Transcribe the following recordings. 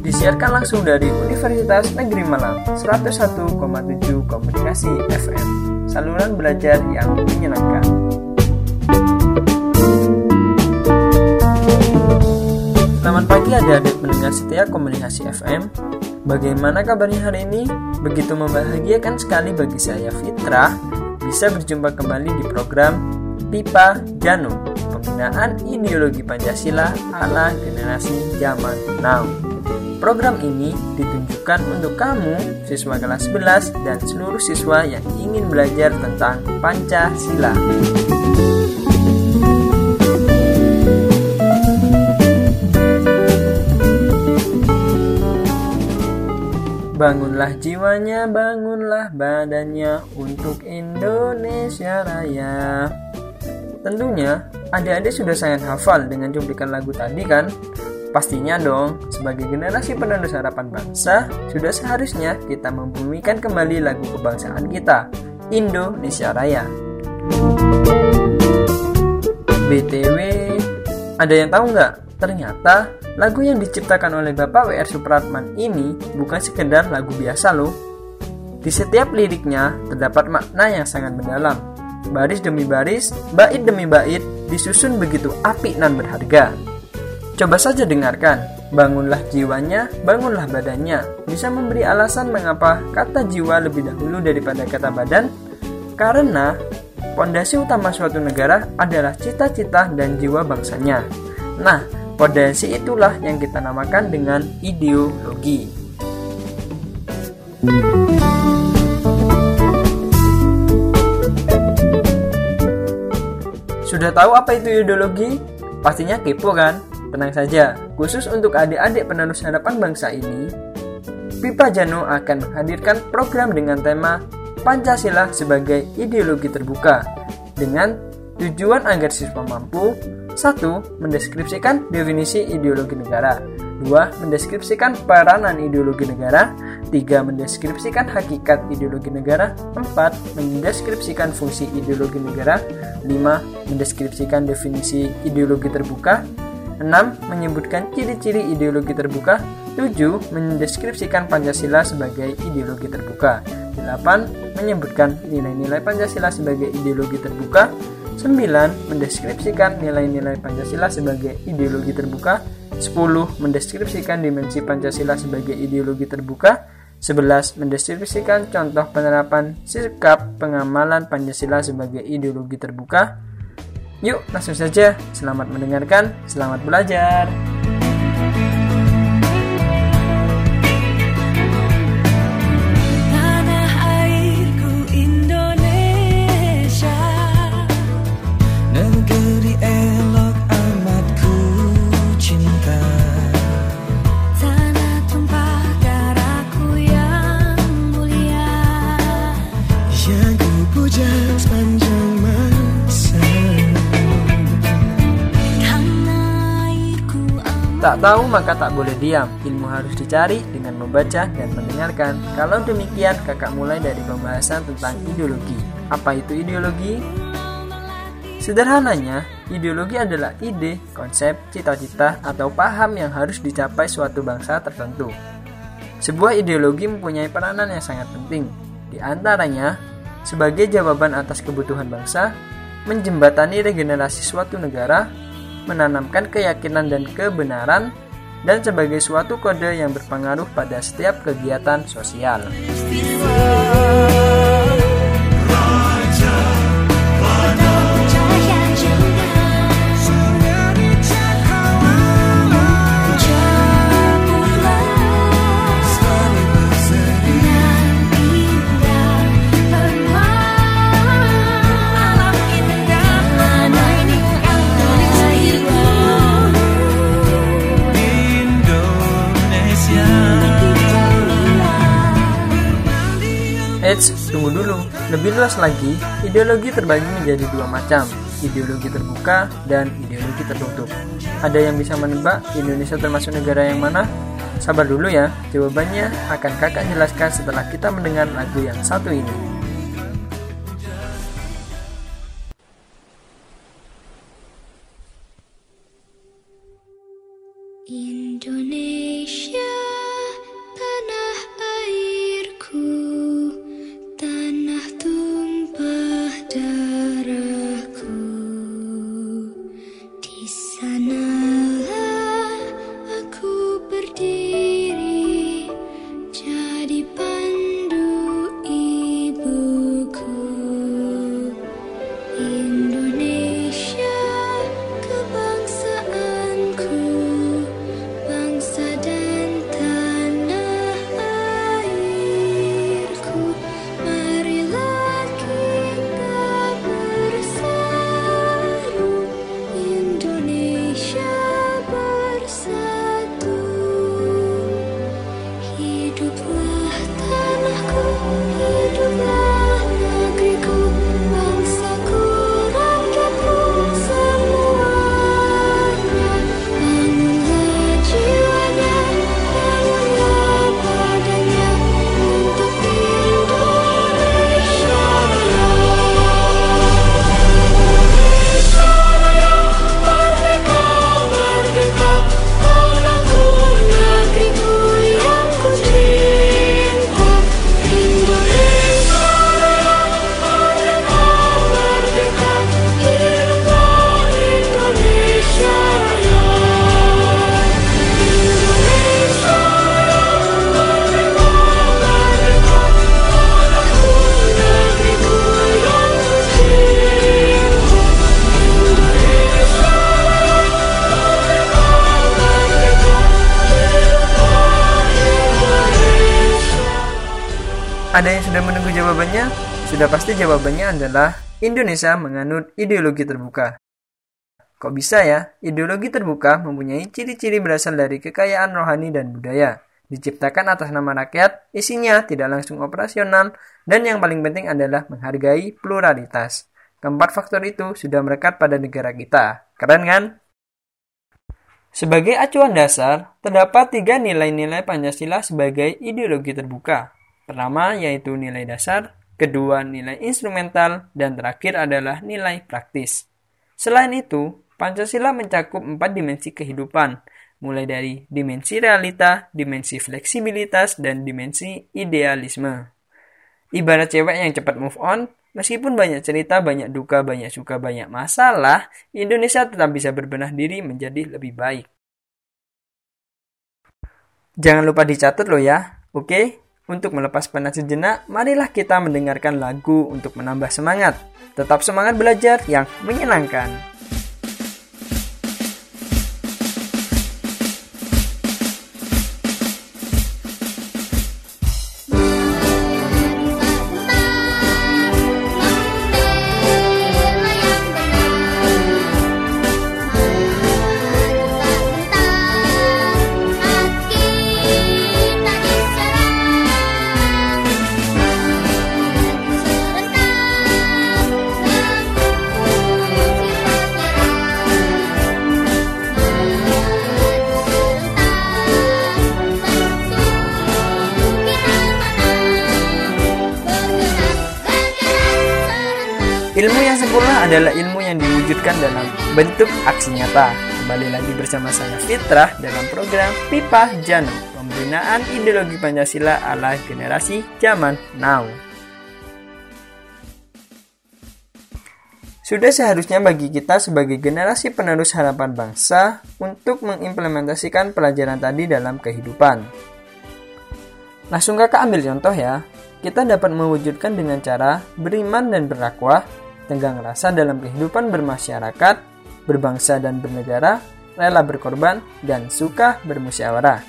Disiarkan langsung dari Universitas Negeri Malang 101,7 Komunikasi FM Saluran belajar yang menyenangkan. Selamat pagi adik-adik pendengar setia Komunikasi FM Bagaimana kabarnya hari ini? Begitu membahagiakan sekali bagi saya Fitrah bisa berjumpa kembali di program Pipa Janum Pembinaan Ideologi Pancasila ala generasi zaman now. Program ini ditunjukkan untuk kamu, siswa kelas 11 dan seluruh siswa yang ingin belajar tentang Pancasila. Bangunlah jiwanya, bangunlah badannya untuk Indonesia Raya. Tentunya, adik-adik sudah sangat hafal dengan cuplikan lagu tadi kan? Pastinya dong, sebagai generasi penerus harapan bangsa, sudah seharusnya kita membumikan kembali lagu kebangsaan kita, Indonesia Raya. BTW, ada yang tahu nggak? Ternyata Lagu yang diciptakan oleh Bapak W.R. Supratman ini bukan sekedar lagu biasa loh. Di setiap liriknya terdapat makna yang sangat mendalam. Baris demi baris, bait demi bait, disusun begitu apik dan berharga. Coba saja dengarkan, bangunlah jiwanya, bangunlah badannya. Bisa memberi alasan mengapa kata jiwa lebih dahulu daripada kata badan? Karena pondasi utama suatu negara adalah cita-cita dan jiwa bangsanya. Nah, Potensi itulah yang kita namakan dengan ideologi. Sudah tahu apa itu ideologi? Pastinya kepo kan? Tenang saja, khusus untuk adik-adik penerus harapan bangsa ini, Pipa Jano akan menghadirkan program dengan tema Pancasila sebagai ideologi terbuka dengan tujuan agar siswa mampu 1. Mendeskripsikan definisi ideologi negara 2. Mendeskripsikan peranan ideologi negara 3. Mendeskripsikan hakikat ideologi negara 4. Mendeskripsikan fungsi ideologi negara 5. Mendeskripsikan definisi ideologi terbuka 6. Menyebutkan ciri-ciri ideologi terbuka 7. Mendeskripsikan Pancasila sebagai ideologi terbuka 8. Menyebutkan nilai-nilai Pancasila sebagai ideologi terbuka 9. Mendeskripsikan nilai-nilai Pancasila sebagai ideologi terbuka 10. Mendeskripsikan dimensi Pancasila sebagai ideologi terbuka 11. Mendeskripsikan contoh penerapan sikap pengamalan Pancasila sebagai ideologi terbuka Yuk, langsung saja. Selamat mendengarkan, selamat belajar. Tak tahu maka tak boleh diam. Ilmu harus dicari dengan membaca dan mendengarkan. Kalau demikian, kakak mulai dari pembahasan tentang ideologi. Apa itu ideologi? Sederhananya, ideologi adalah ide, konsep, cita-cita, atau paham yang harus dicapai suatu bangsa tertentu. Sebuah ideologi mempunyai peranan yang sangat penting. Di antaranya, sebagai jawaban atas kebutuhan bangsa, menjembatani regenerasi suatu negara, menanamkan keyakinan dan kebenaran, dan sebagai suatu kode yang berpengaruh pada setiap kegiatan sosial. Eits, tunggu dulu. Lebih luas lagi, ideologi terbagi menjadi dua macam, ideologi terbuka dan ideologi tertutup. Ada yang bisa menebak Indonesia termasuk negara yang mana? Sabar dulu ya, jawabannya akan kakak jelaskan setelah kita mendengar lagu yang satu ini. Ada yang sudah menunggu jawabannya? Sudah pasti jawabannya adalah Indonesia menganut ideologi terbuka. Kok bisa ya? Ideologi terbuka mempunyai ciri-ciri berasal dari kekayaan rohani dan budaya. Diciptakan atas nama rakyat, isinya tidak langsung operasional, dan yang paling penting adalah menghargai pluralitas. Keempat faktor itu sudah merekat pada negara kita. Keren kan? Sebagai acuan dasar, terdapat tiga nilai-nilai Pancasila sebagai ideologi terbuka. Pertama yaitu nilai dasar, kedua nilai instrumental, dan terakhir adalah nilai praktis. Selain itu, Pancasila mencakup empat dimensi kehidupan, mulai dari dimensi realita, dimensi fleksibilitas, dan dimensi idealisme. Ibarat cewek yang cepat move on, meskipun banyak cerita, banyak duka, banyak suka, banyak masalah, Indonesia tetap bisa berbenah diri menjadi lebih baik. Jangan lupa dicatat loh ya, oke? Untuk melepas penat sejenak, marilah kita mendengarkan lagu untuk menambah semangat. Tetap semangat belajar yang menyenangkan. Sempurna adalah ilmu yang diwujudkan dalam bentuk aksi nyata. Kembali lagi bersama saya Fitrah dalam program Pipa Jano, pembinaan ideologi Pancasila ala generasi zaman now. Sudah seharusnya bagi kita sebagai generasi penerus harapan bangsa untuk mengimplementasikan pelajaran tadi dalam kehidupan. Langsung kakak ambil contoh ya. Kita dapat mewujudkan dengan cara beriman dan berdakwah tenggang rasa dalam kehidupan bermasyarakat, berbangsa dan bernegara, rela berkorban, dan suka bermusyawarah.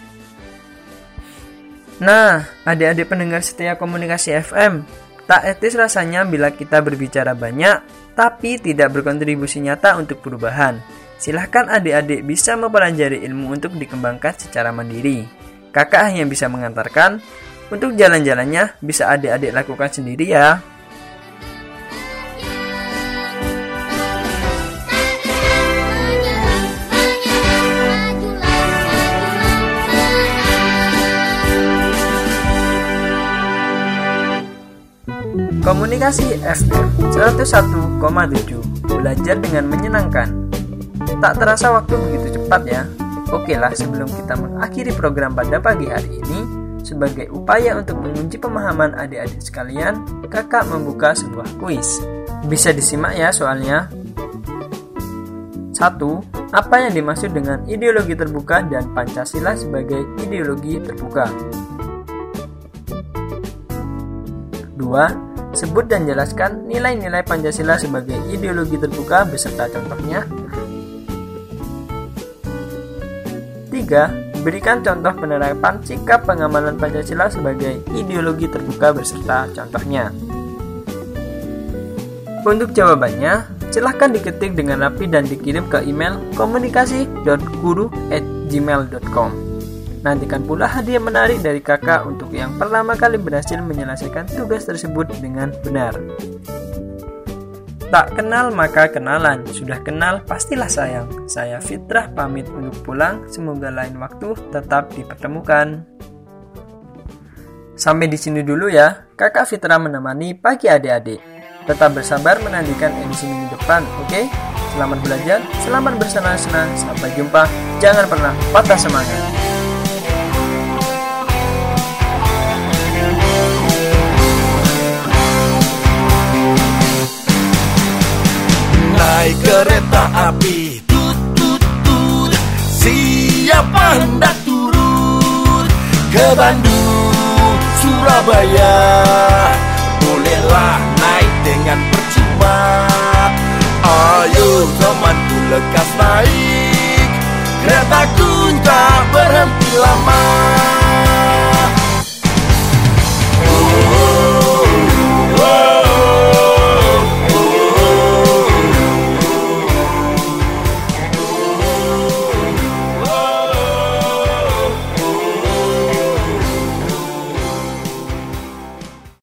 Nah, adik-adik pendengar setia komunikasi FM, tak etis rasanya bila kita berbicara banyak, tapi tidak berkontribusi nyata untuk perubahan. Silahkan adik-adik bisa mempelajari ilmu untuk dikembangkan secara mandiri. Kakak hanya bisa mengantarkan, untuk jalan-jalannya bisa adik-adik lakukan sendiri ya. Komunikasi FM 101,7 Belajar dengan menyenangkan Tak terasa waktu begitu cepat ya Oke lah, sebelum kita mengakhiri program pada pagi hari ini, sebagai upaya untuk mengunci pemahaman adik-adik sekalian, kakak membuka sebuah kuis. Bisa disimak ya soalnya. 1. Apa yang dimaksud dengan ideologi terbuka dan Pancasila sebagai ideologi terbuka? 2. Sebut dan jelaskan nilai-nilai Pancasila sebagai ideologi terbuka beserta contohnya. 3. Berikan contoh penerapan sikap pengamalan Pancasila sebagai ideologi terbuka beserta contohnya. Untuk jawabannya, silahkan diketik dengan rapi dan dikirim ke email komunikasi.guru@gmail.com. Nantikan pula hadiah menarik dari kakak untuk yang pertama kali berhasil menyelesaikan tugas tersebut dengan benar. Tak kenal maka kenalan, sudah kenal pastilah sayang. Saya Fitrah pamit untuk pulang, semoga lain waktu tetap dipertemukan. Sampai di sini dulu ya, kakak Fitrah menemani pagi adik-adik. Tetap bersabar menantikan edisi minggu depan, oke? Okay? Selamat belajar, selamat bersenang-senang, sampai jumpa, jangan pernah patah semangat. Api. Tut tut tut. Siapa hendak turun ke Bandung Surabaya? Bolehlah naik dengan percuma. Ayo temanku lekas naik. Keretaku tak berhenti lama